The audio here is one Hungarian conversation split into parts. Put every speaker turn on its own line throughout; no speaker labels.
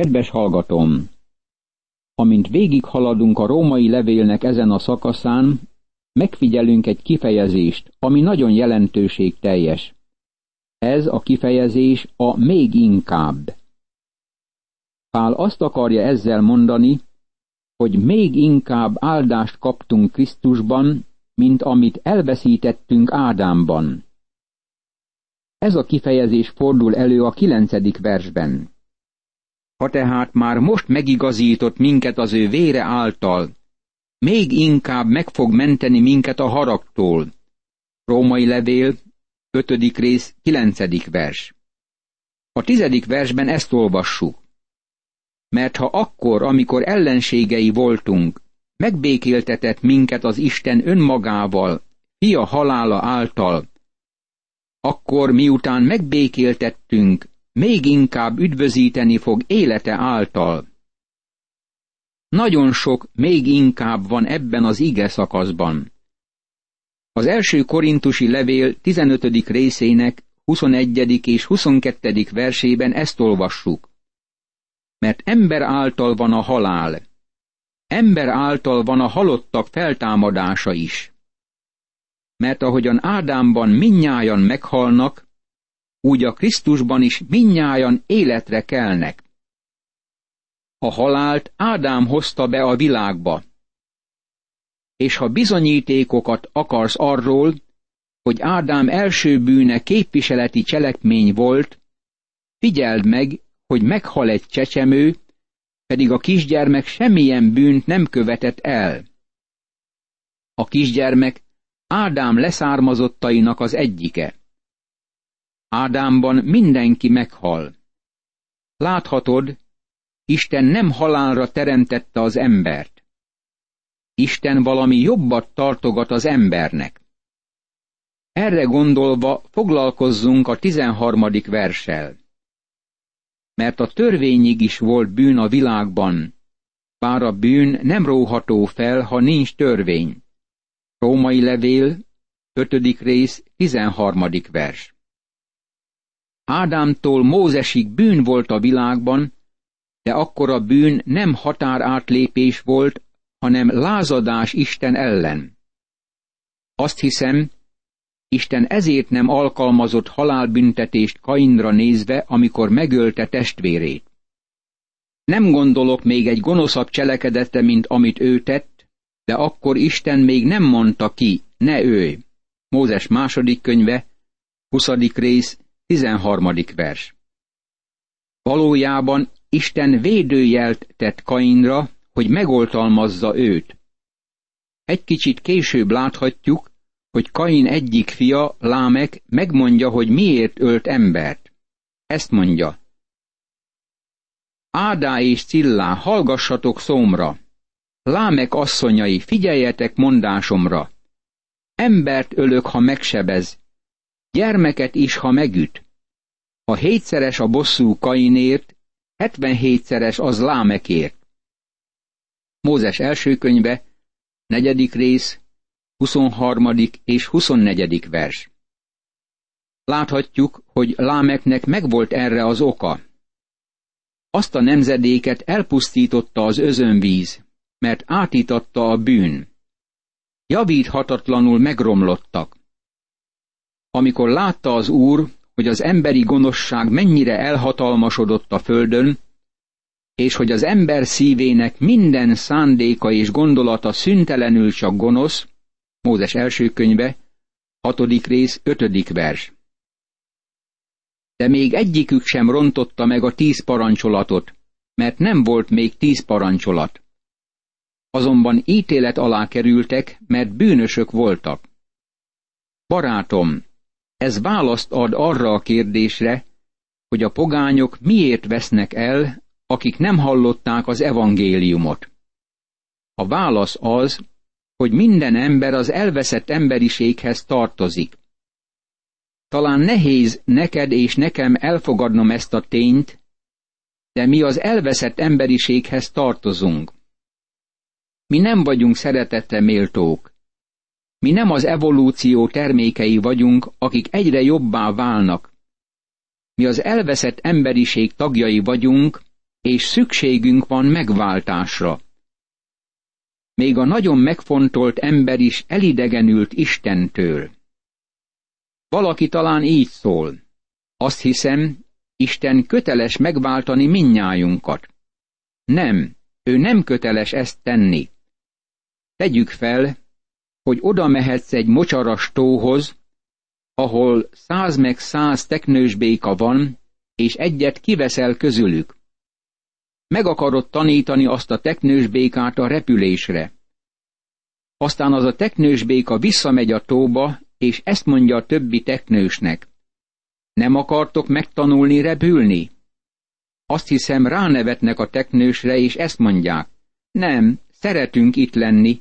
Kedves hallgatom! Amint végighaladunk a római levélnek ezen a szakaszán, megfigyelünk egy kifejezést, ami nagyon jelentőség teljes. Ez a kifejezés a még inkább. Pál azt akarja ezzel mondani, hogy még inkább áldást kaptunk Krisztusban, mint amit elveszítettünk Ádámban. Ez a kifejezés fordul elő a kilencedik versben. Ha tehát már most megigazított minket az ő vére által, még inkább meg fog menteni minket a haragtól. Római levél, 5. rész, 9. vers. A tizedik versben ezt olvassuk. Mert ha akkor, amikor ellenségei voltunk, megbékéltetett minket az Isten önmagával, fia halála által, akkor miután megbékéltettünk, még inkább üdvözíteni fog élete által. Nagyon sok még inkább van ebben az ige szakaszban. Az első korintusi levél 15. részének 21. és 22. versében ezt olvassuk. Mert ember által van a halál, ember által van a halottak feltámadása is. Mert ahogyan Ádámban minnyájan meghalnak, úgy a Krisztusban is minnyájan életre kelnek. A halált Ádám hozta be a világba. És ha bizonyítékokat akarsz arról, hogy Ádám első bűne képviseleti cselekmény volt, figyeld meg, hogy meghal egy csecsemő, pedig a kisgyermek semmilyen bűnt nem követett el. A kisgyermek Ádám leszármazottainak az egyike. Ádámban mindenki meghal. Láthatod, Isten nem halálra teremtette az embert. Isten valami jobbat tartogat az embernek. Erre gondolva foglalkozzunk a tizenharmadik versel. Mert a törvényig is volt bűn a világban, bár a bűn nem róható fel, ha nincs törvény. Római levél, 5. rész, 13. vers. Ádámtól Mózesig bűn volt a világban, de akkor a bűn nem határátlépés volt, hanem lázadás Isten ellen. Azt hiszem, Isten ezért nem alkalmazott halálbüntetést Kainra nézve, amikor megölte testvérét. Nem gondolok még egy gonoszabb cselekedete, mint amit ő tett, de akkor Isten még nem mondta ki, ne ő. Mózes második könyve, 20. rész, 13. vers. Valójában Isten védőjelt tett Kainra, hogy megoltalmazza őt. Egy kicsit később láthatjuk, hogy Kain egyik fia, Lámek megmondja, hogy miért ölt embert. Ezt mondja. Ádá és Cillá, hallgassatok szómra. Lámek asszonyai, figyeljetek mondásomra. Embert ölök, ha megsebez, gyermeket is, ha megüt. Ha hétszeres a bosszú Kainért, hetvenhétszeres az Lámekért. Mózes első könyve, negyedik rész, 23. és 24. vers. Láthatjuk, hogy Lámeknek megvolt erre az oka. Azt a nemzedéket elpusztította az özönvíz, mert átítatta a bűn. Javíthatatlanul megromlottak. Amikor látta az Úr, hogy az emberi gonoszság mennyire elhatalmasodott a földön, és hogy az ember szívének minden szándéka és gondolata szüntelenül csak gonosz, Mózes első könyve, hatodik rész, ötödik vers. De még egyikük sem rontotta meg a tíz parancsolatot, mert nem volt még tíz parancsolat. Azonban ítélet alá kerültek, mert bűnösök voltak. Barátom, ez választ ad arra a kérdésre, hogy a pogányok miért vesznek el, akik nem hallották az evangéliumot. A válasz az, hogy minden ember az elveszett emberiséghez tartozik. Talán nehéz neked és nekem elfogadnom ezt a tényt, de mi az elveszett emberiséghez tartozunk. Mi nem vagyunk szeretetre méltók. Mi nem az evolúció termékei vagyunk, akik egyre jobbá válnak. Mi az elveszett emberiség tagjai vagyunk, és szükségünk van megváltásra. Még a nagyon megfontolt ember is elidegenült Istentől. Valaki talán így szól. Azt hiszem, Isten köteles megváltani minnyájunkat. Nem, ő nem köteles ezt tenni. Tegyük fel, hogy oda mehetsz egy mocsaras tóhoz, ahol száz meg száz teknősbéka van, és egyet kiveszel közülük. Meg akarod tanítani azt a teknősbékát a repülésre. Aztán az a teknősbéka visszamegy a tóba, és ezt mondja a többi teknősnek. Nem akartok megtanulni repülni? Azt hiszem ránevetnek a teknősre, és ezt mondják. Nem, szeretünk itt lenni.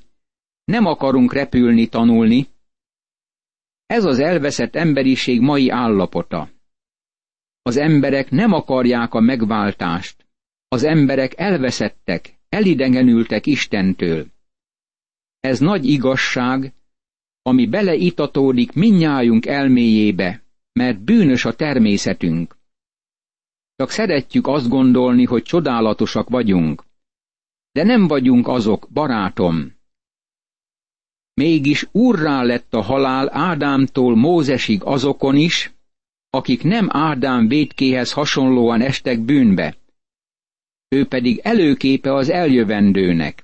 Nem akarunk repülni, tanulni. Ez az elveszett emberiség mai állapota. Az emberek nem akarják a megváltást. Az emberek elveszettek, elidegenültek Istentől. Ez nagy igazság, ami beleitatódik minnyájunk elméjébe, mert bűnös a természetünk. Csak szeretjük azt gondolni, hogy csodálatosak vagyunk. De nem vagyunk azok, barátom. Mégis úrrá lett a halál Ádámtól Mózesig azokon is, akik nem Ádám védkéhez hasonlóan estek bűnbe. Ő pedig előképe az eljövendőnek.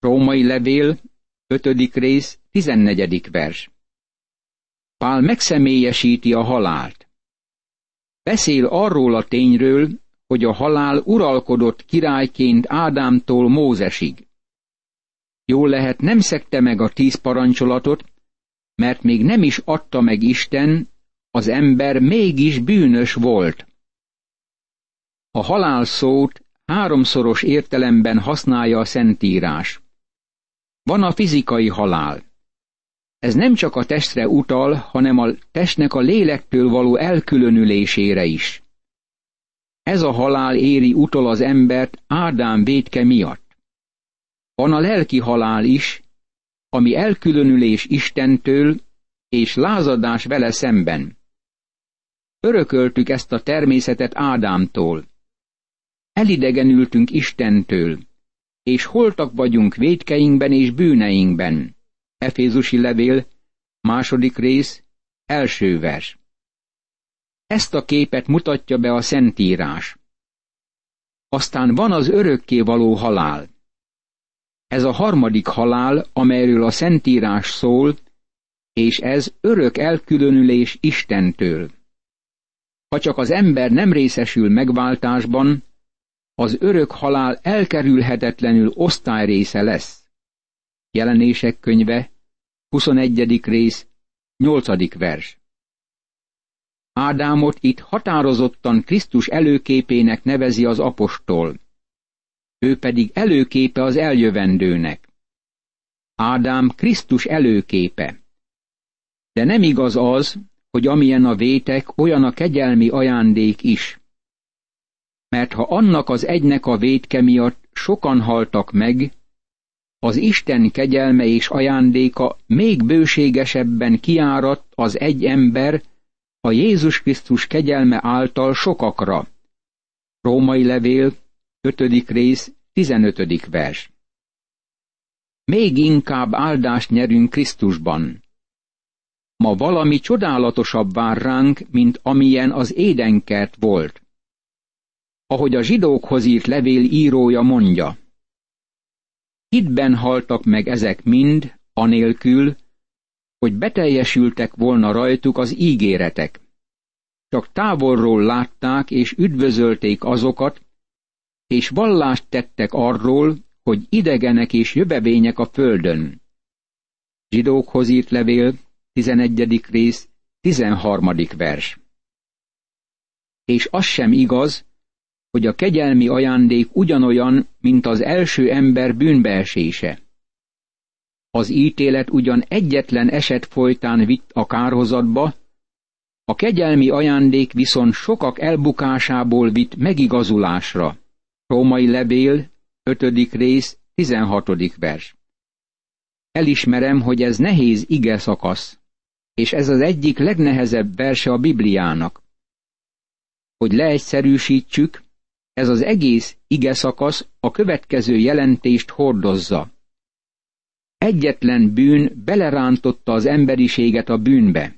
Római levél, 5. rész, 14. vers. Pál megszemélyesíti a halált. Beszél arról a tényről, hogy a halál uralkodott királyként Ádámtól Mózesig. Jól lehet nem szekte meg a tíz parancsolatot, mert még nem is adta meg Isten, az ember mégis bűnös volt. A halál szót háromszoros értelemben használja a Szentírás. Van a fizikai halál. Ez nem csak a testre utal, hanem a testnek a lélektől való elkülönülésére is. Ez a halál éri utol az embert Ádám védke miatt. Van a lelki halál is, ami elkülönülés Istentől és lázadás vele szemben. Örököltük ezt a természetet Ádámtól. Elidegenültünk Istentől, és holtak vagyunk védkeinkben és bűneinkben. Efézusi levél, második rész, első vers. Ezt a képet mutatja be a Szentírás. Aztán van az örökké való halál. Ez a harmadik halál, amelyről a Szentírás szól, és ez örök elkülönülés Istentől. Ha csak az ember nem részesül megváltásban, az örök halál elkerülhetetlenül osztályrésze lesz. Jelenések könyve, 21. rész, 8. vers. Ádámot itt határozottan Krisztus előképének nevezi az apostol. Ő pedig előképe az eljövendőnek. Ádám Krisztus előképe. De nem igaz az, hogy amilyen a vétek, olyan a kegyelmi ajándék is. Mert ha annak az egynek a vétke miatt sokan haltak meg, az Isten kegyelme és ajándéka még bőségesebben kiáradt az egy ember, a Jézus Krisztus kegyelme által sokakra. Római levél, 5. rész, 15. vers. Még inkább áldást nyerünk Krisztusban. Ma valami csodálatosabb vár ránk, mint amilyen az édenkert volt. Ahogy a zsidókhoz írt levél írója mondja, Hitben haltak meg ezek mind, anélkül, hogy beteljesültek volna rajtuk az ígéretek. Csak távolról látták és üdvözölték azokat, és vallást tettek arról, hogy idegenek és jövevények a földön. Zsidókhoz írt levél, 11. rész, 13. vers. És az sem igaz, hogy a kegyelmi ajándék ugyanolyan, mint az első ember bűnbeesése. Az ítélet ugyan egyetlen eset folytán vitt a kárhozatba, a kegyelmi ajándék viszont sokak elbukásából vitt megigazulásra. Római levél, 5. rész, 16. vers. Elismerem, hogy ez nehéz ige szakasz, és ez az egyik legnehezebb verse a Bibliának. Hogy leegyszerűsítsük, Ez az egész ige szakasz a következő jelentést hordozza. Egyetlen bűn belerántotta az emberiséget a bűnbe.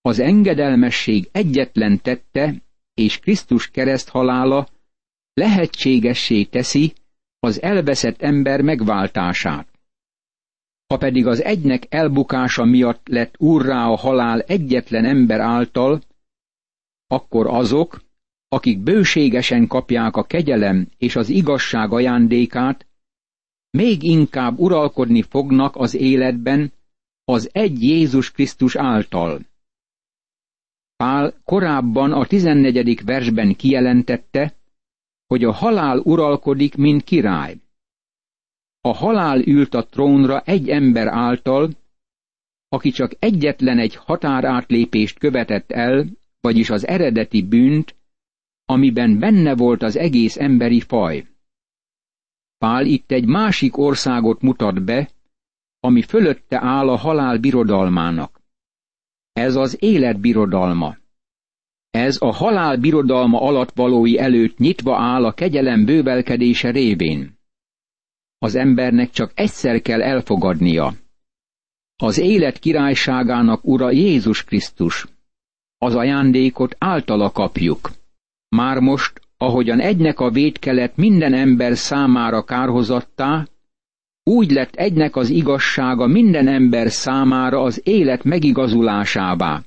Az engedelmesség egyetlen tette, és Krisztus kereszthalála lehetségessé teszi az elveszett ember megváltását. Ha pedig az egynek elbukása miatt lett úrrá a halál egyetlen ember által, akkor azok, akik bőségesen kapják a kegyelem és az igazság ajándékát, még inkább uralkodni fognak az életben az egy Jézus Krisztus által. Pál korábban a tizennegyedik versben kijelentette, hogy a halál uralkodik, mint király. A halál ült a trónra egy ember által, aki csak egyetlen egy határátlépést követett el, vagyis az eredeti bűnt, amiben benne volt az egész emberi faj. Pál itt egy másik országot mutat be, ami fölötte áll a halál birodalmának. Ez az élet birodalma. Ez a halál birodalma alatt valói előtt nyitva áll a kegyelem bővelkedése révén. Az embernek csak egyszer kell elfogadnia. Az élet királyságának ura Jézus Krisztus. Az ajándékot általa kapjuk. Már most, ahogyan egynek a védkelet minden ember számára kárhozattá, úgy lett egynek az igazsága minden ember számára az élet megigazulásává.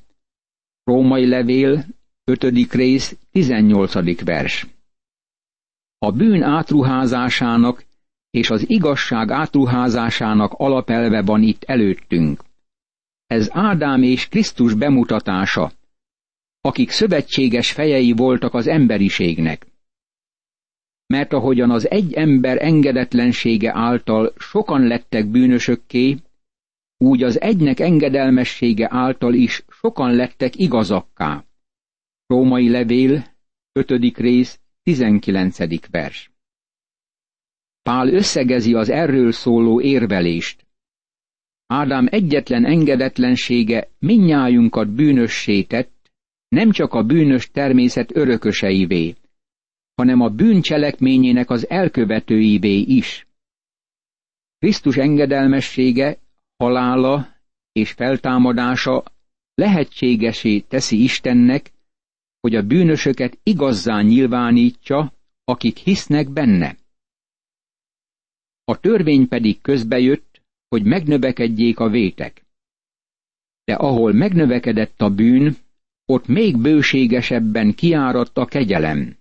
Római levél, 5. rész, 18. vers. A bűn átruházásának és az igazság átruházásának alapelve van itt előttünk. Ez Ádám és Krisztus bemutatása, akik szövetséges fejei voltak az emberiségnek. Mert ahogyan az egy ember engedetlensége által sokan lettek bűnösökké, úgy az egynek engedelmessége által is sokan lettek igazakká. Római levél, 5. rész, 19. vers. Pál összegezi az erről szóló érvelést. Ádám egyetlen engedetlensége minnyájunkat bűnössé tett, nem csak a bűnös természet örököseivé, hanem a bűncselekményének az elkövetőivé is. Krisztus engedelmessége, halála és feltámadása lehetségesé teszi Istennek, hogy a bűnösöket igazzá nyilvánítsa, akik hisznek benne. A törvény pedig közbejött, hogy megnövekedjék a vétek. De ahol megnövekedett a bűn, ott még bőségesebben kiáradt a kegyelem.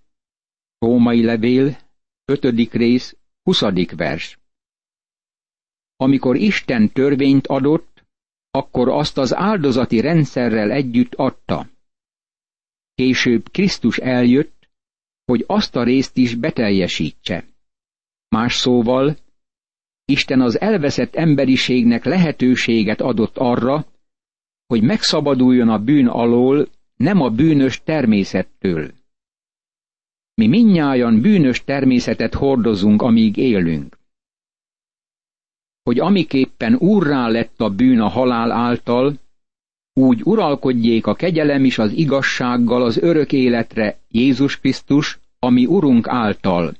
Római levél, 5. rész, 20. vers. Amikor Isten törvényt adott, akkor azt az áldozati rendszerrel együtt adta. Később Krisztus eljött, hogy azt a részt is beteljesítse. Más szóval, Isten az elveszett emberiségnek lehetőséget adott arra, hogy megszabaduljon a bűn alól, nem a bűnös természettől. Mi minnyájan bűnös természetet hordozunk, amíg élünk. Hogy amiképpen úrrá lett a bűn a halál által, úgy uralkodjék a kegyelem is az igazsággal az örök életre Jézus Krisztus, ami Urunk által.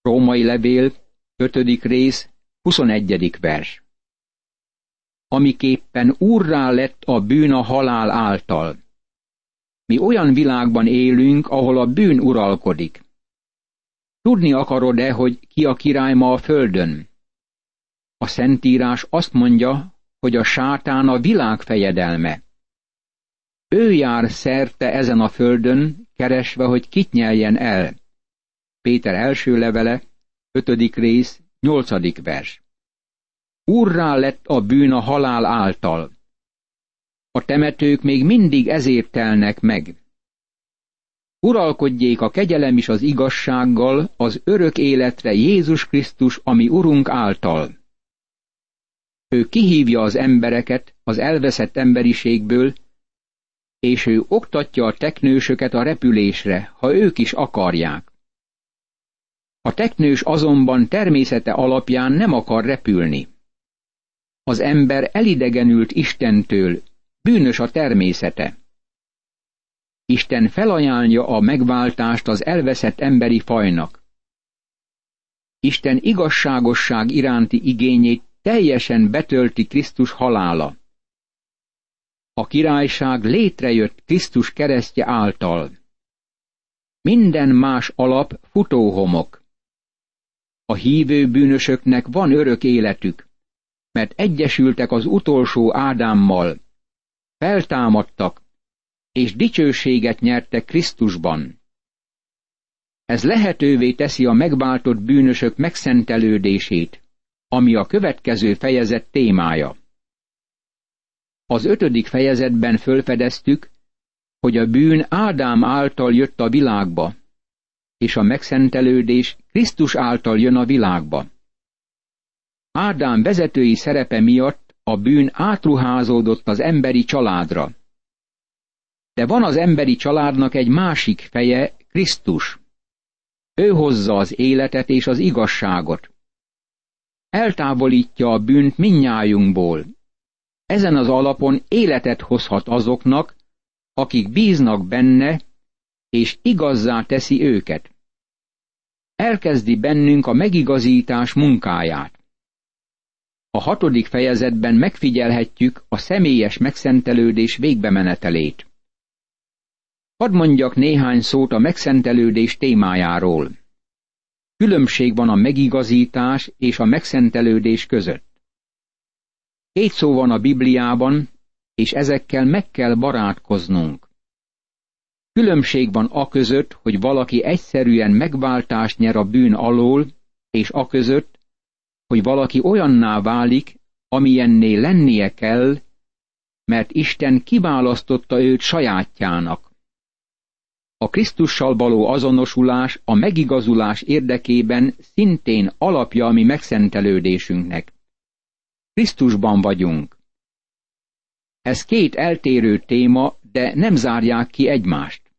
Római levél, 5. rész, 21. vers. Amiképpen úrrá lett a bűn a halál által. Mi olyan világban élünk, ahol a bűn uralkodik. Tudni akarod-e, hogy ki a király ma a földön? A Szentírás azt mondja, hogy a sátán a világ fejedelme. Ő jár szerte ezen a földön, keresve, hogy kit nyeljen el. Péter első levele, ötödik rész, nyolcadik vers. Úrrá lett a bűn a halál által. A temetők még mindig ezért telnek meg. Uralkodjék a kegyelem is az igazsággal az örök életre Jézus Krisztus, ami Urunk által. Ő kihívja az embereket az elveszett emberiségből, és ő oktatja a teknősöket a repülésre, ha ők is akarják. A teknős azonban természete alapján nem akar repülni. Az ember elidegenült Istentől, bűnös a természete. Isten felajánlja a megváltást az elveszett emberi fajnak. Isten igazságosság iránti igényét teljesen betölti Krisztus halála. A királyság létrejött Krisztus keresztje által. Minden más alap futóhomok. A hívő bűnösöknek van örök életük, mert egyesültek az utolsó Ádámmal, feltámadtak, és dicsőséget nyertek Krisztusban. Ez lehetővé teszi a megváltott bűnösök megszentelődését, ami a következő fejezet témája. Az ötödik fejezetben fölfedeztük, hogy a bűn Ádám által jött a világba, és a megszentelődés Krisztus által jön a világba. Ádám vezetői szerepe miatt a bűn átruházódott az emberi családra. De van az emberi családnak egy másik feje, Krisztus. Ő hozza az életet és az igazságot. Eltávolítja a bűnt minnyájunkból. Ezen az alapon életet hozhat azoknak, akik bíznak benne, és igazzá teszi őket. Elkezdi bennünk a megigazítás munkáját. A hatodik fejezetben megfigyelhetjük a személyes megszentelődés végbemenetelét. Hadd mondjak néhány szót a megszentelődés témájáról. Különbség van a megigazítás és a megszentelődés között. Két szó van a Bibliában, és ezekkel meg kell barátkoznunk. Különbség van a között, hogy valaki egyszerűen megváltást nyer a bűn alól, és a között, hogy valaki olyanná válik, amilyenné lennie kell, mert Isten kiválasztotta őt sajátjának. A Krisztussal való azonosulás a megigazulás érdekében szintén alapja a mi megszentelődésünknek. Krisztusban vagyunk. Ez két eltérő téma, de nem zárják ki egymást.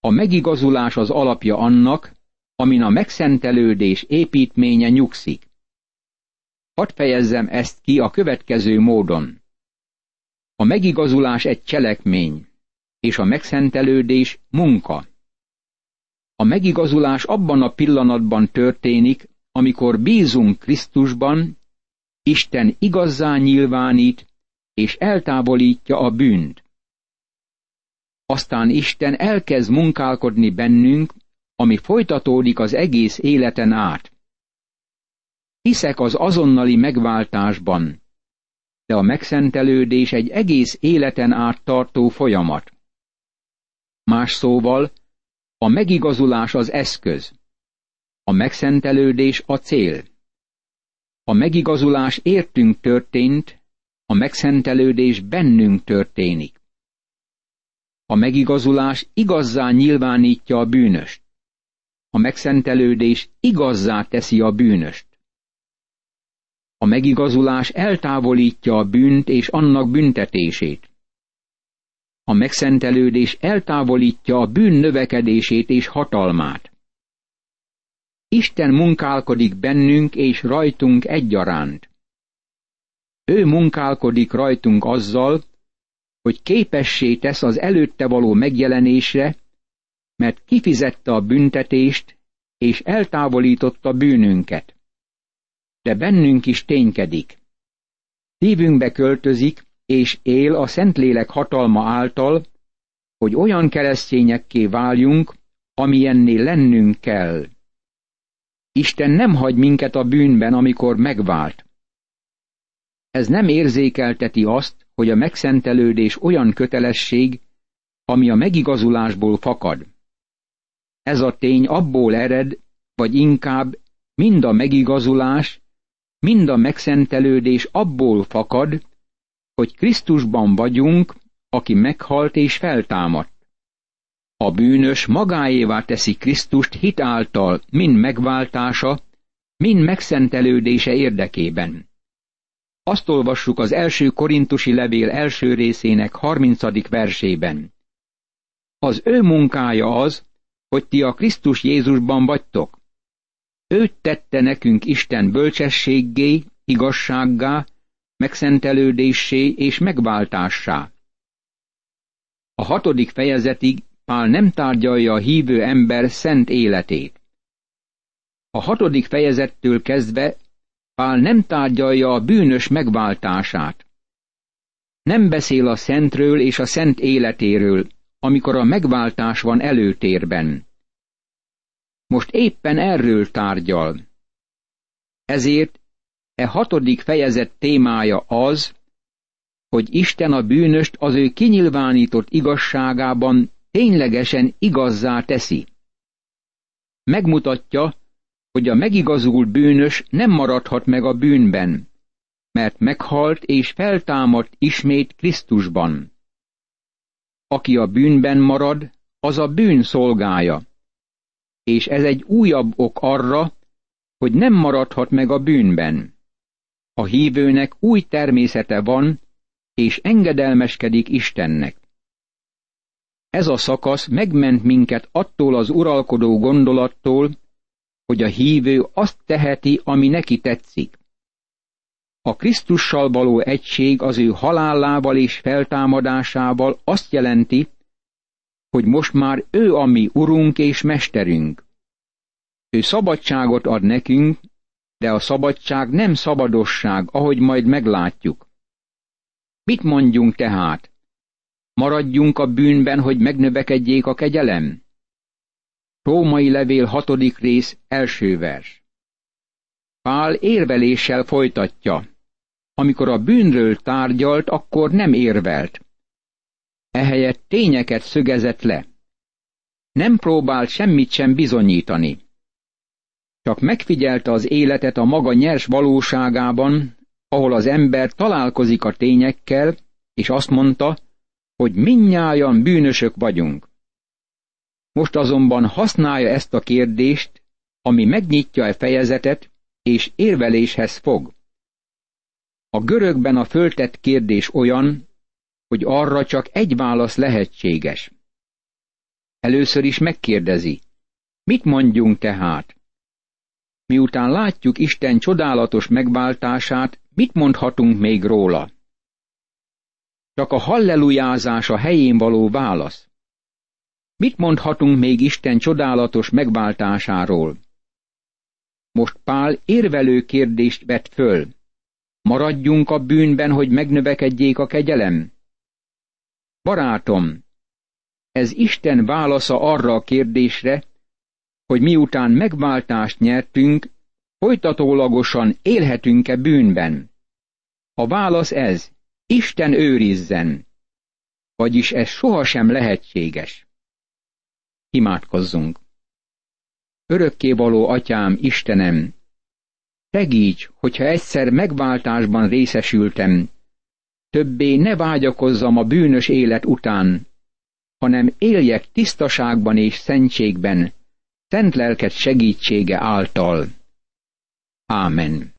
A megigazulás az alapja annak, amin a megszentelődés építménye nyugszik. Hadd fejezzem ezt ki a következő módon. A megigazulás egy cselekmény, és a megszentelődés munka. A megigazulás abban a pillanatban történik, amikor bízunk Krisztusban, Isten igazzá nyilvánít, és eltávolítja a bűnt. Aztán Isten elkezd munkálkodni bennünk, ami folytatódik az egész életen át. Hiszek az azonnali megváltásban, de a megszentelődés egy egész életen át tartó folyamat. Más szóval, a megigazulás az eszköz, a megszentelődés a cél. A megigazulás értünk történt, a megszentelődés bennünk történik. A megigazulás igazzá nyilvánítja a bűnöst. A megszentelődés igazzá teszi a bűnöst. A megigazulás eltávolítja a bűnt és annak büntetését. A megszentelődés eltávolítja a bűn növekedését és hatalmát. Isten munkálkodik bennünk és rajtunk egyaránt. Ő munkálkodik rajtunk azzal, hogy képessé tesz az előtte való megjelenésre, mert kifizette a büntetést, és eltávolította bűnünket. De bennünk is ténykedik. Szívünkbe költözik, és él a Szentlélek hatalma által, hogy olyan keresztényekké váljunk, amilyenné lennünk kell. Isten nem hagy minket a bűnben, amikor megvált. Ez nem érzékelteti azt, hogy a megszentelődés olyan kötelesség, ami a megigazulásból fakad. Ez a tény abból ered, vagy inkább mind a megigazulás, mind a megszentelődés abból fakad, hogy Krisztusban vagyunk, aki meghalt és feltámadt. A bűnös magáévá teszi Krisztust hit által, mind megváltása, mind megszentelődése érdekében. Azt olvassuk az első korintusi levél első részének harmincadik versében. Az ő munkája az, hogy ti a Krisztus Jézusban vagytok. Őt tette nekünk Isten bölcsességgé, igazsággá, megszentelődéssé és megváltássá. A hatodik fejezetig Pál nem tárgyalja a hívő ember szent életét. A hatodik fejezettől kezdve Pál nem tárgyalja a bűnös megváltását. Nem beszél a szentről és a szent életéről, amikor a megváltás van előtérben. Most éppen erről tárgyal. Ezért e hatodik fejezet témája az, hogy Isten a bűnöst az ő kinyilvánított igazságában ténylegesen igazzá teszi. Megmutatja, hogy a megigazult bűnös nem maradhat meg a bűnben, mert meghalt és feltámadt ismét Krisztusban. Aki a bűnben marad, az a bűn szolgája, és ez egy újabb ok arra, hogy nem maradhat meg a bűnben. A hívőnek új természete van, és engedelmeskedik Istennek. Ez a szakasz megment minket attól az uralkodó gondolattól, hogy a hívő azt teheti, ami neki tetszik. A Krisztussal való egység az ő halálával és feltámadásával azt jelenti, hogy most már ő a mi urunk és mesterünk. Ő szabadságot ad nekünk, de a szabadság nem szabadosság, ahogy majd meglátjuk. Mit mondjunk tehát? Maradjunk a bűnben, hogy megnövekedjék a kegyelem? Római levél hatodik rész első vers. Pál érveléssel folytatja. Amikor a bűnről tárgyalt, akkor nem érvelt. Ehelyett tényeket szögezett le. Nem próbált semmit sem bizonyítani. Csak megfigyelte az életet a maga nyers valóságában, ahol az ember találkozik a tényekkel, és azt mondta, hogy minnyájan bűnösök vagyunk. Most azonban használja ezt a kérdést, ami megnyitja a fejezetet, és érveléshez fog. A görögben a föltett kérdés olyan, hogy arra csak egy válasz lehetséges. Először is megkérdezi, mit mondjunk tehát? Miután látjuk Isten csodálatos megváltását, mit mondhatunk még róla? Csak a hallelujázás a helyén való válasz. Mit mondhatunk még Isten csodálatos megváltásáról? Most Pál érvelő kérdést vet föl. Maradjunk a bűnben, hogy megnövekedjék a kegyelem? Barátom, ez Isten válasza arra a kérdésre, hogy miután megváltást nyertünk, folytatólagosan élhetünk-e bűnben? A válasz ez, Isten őrizzen, vagyis ez sohasem lehetséges. Imádkozzunk! Örökkévaló atyám, Istenem, segíts, hogyha egyszer megváltásban részesültem, többé ne vágyakozzam a bűnös élet után, hanem éljek tisztaságban és szentségben, szent lelked segítsége által. Ámen.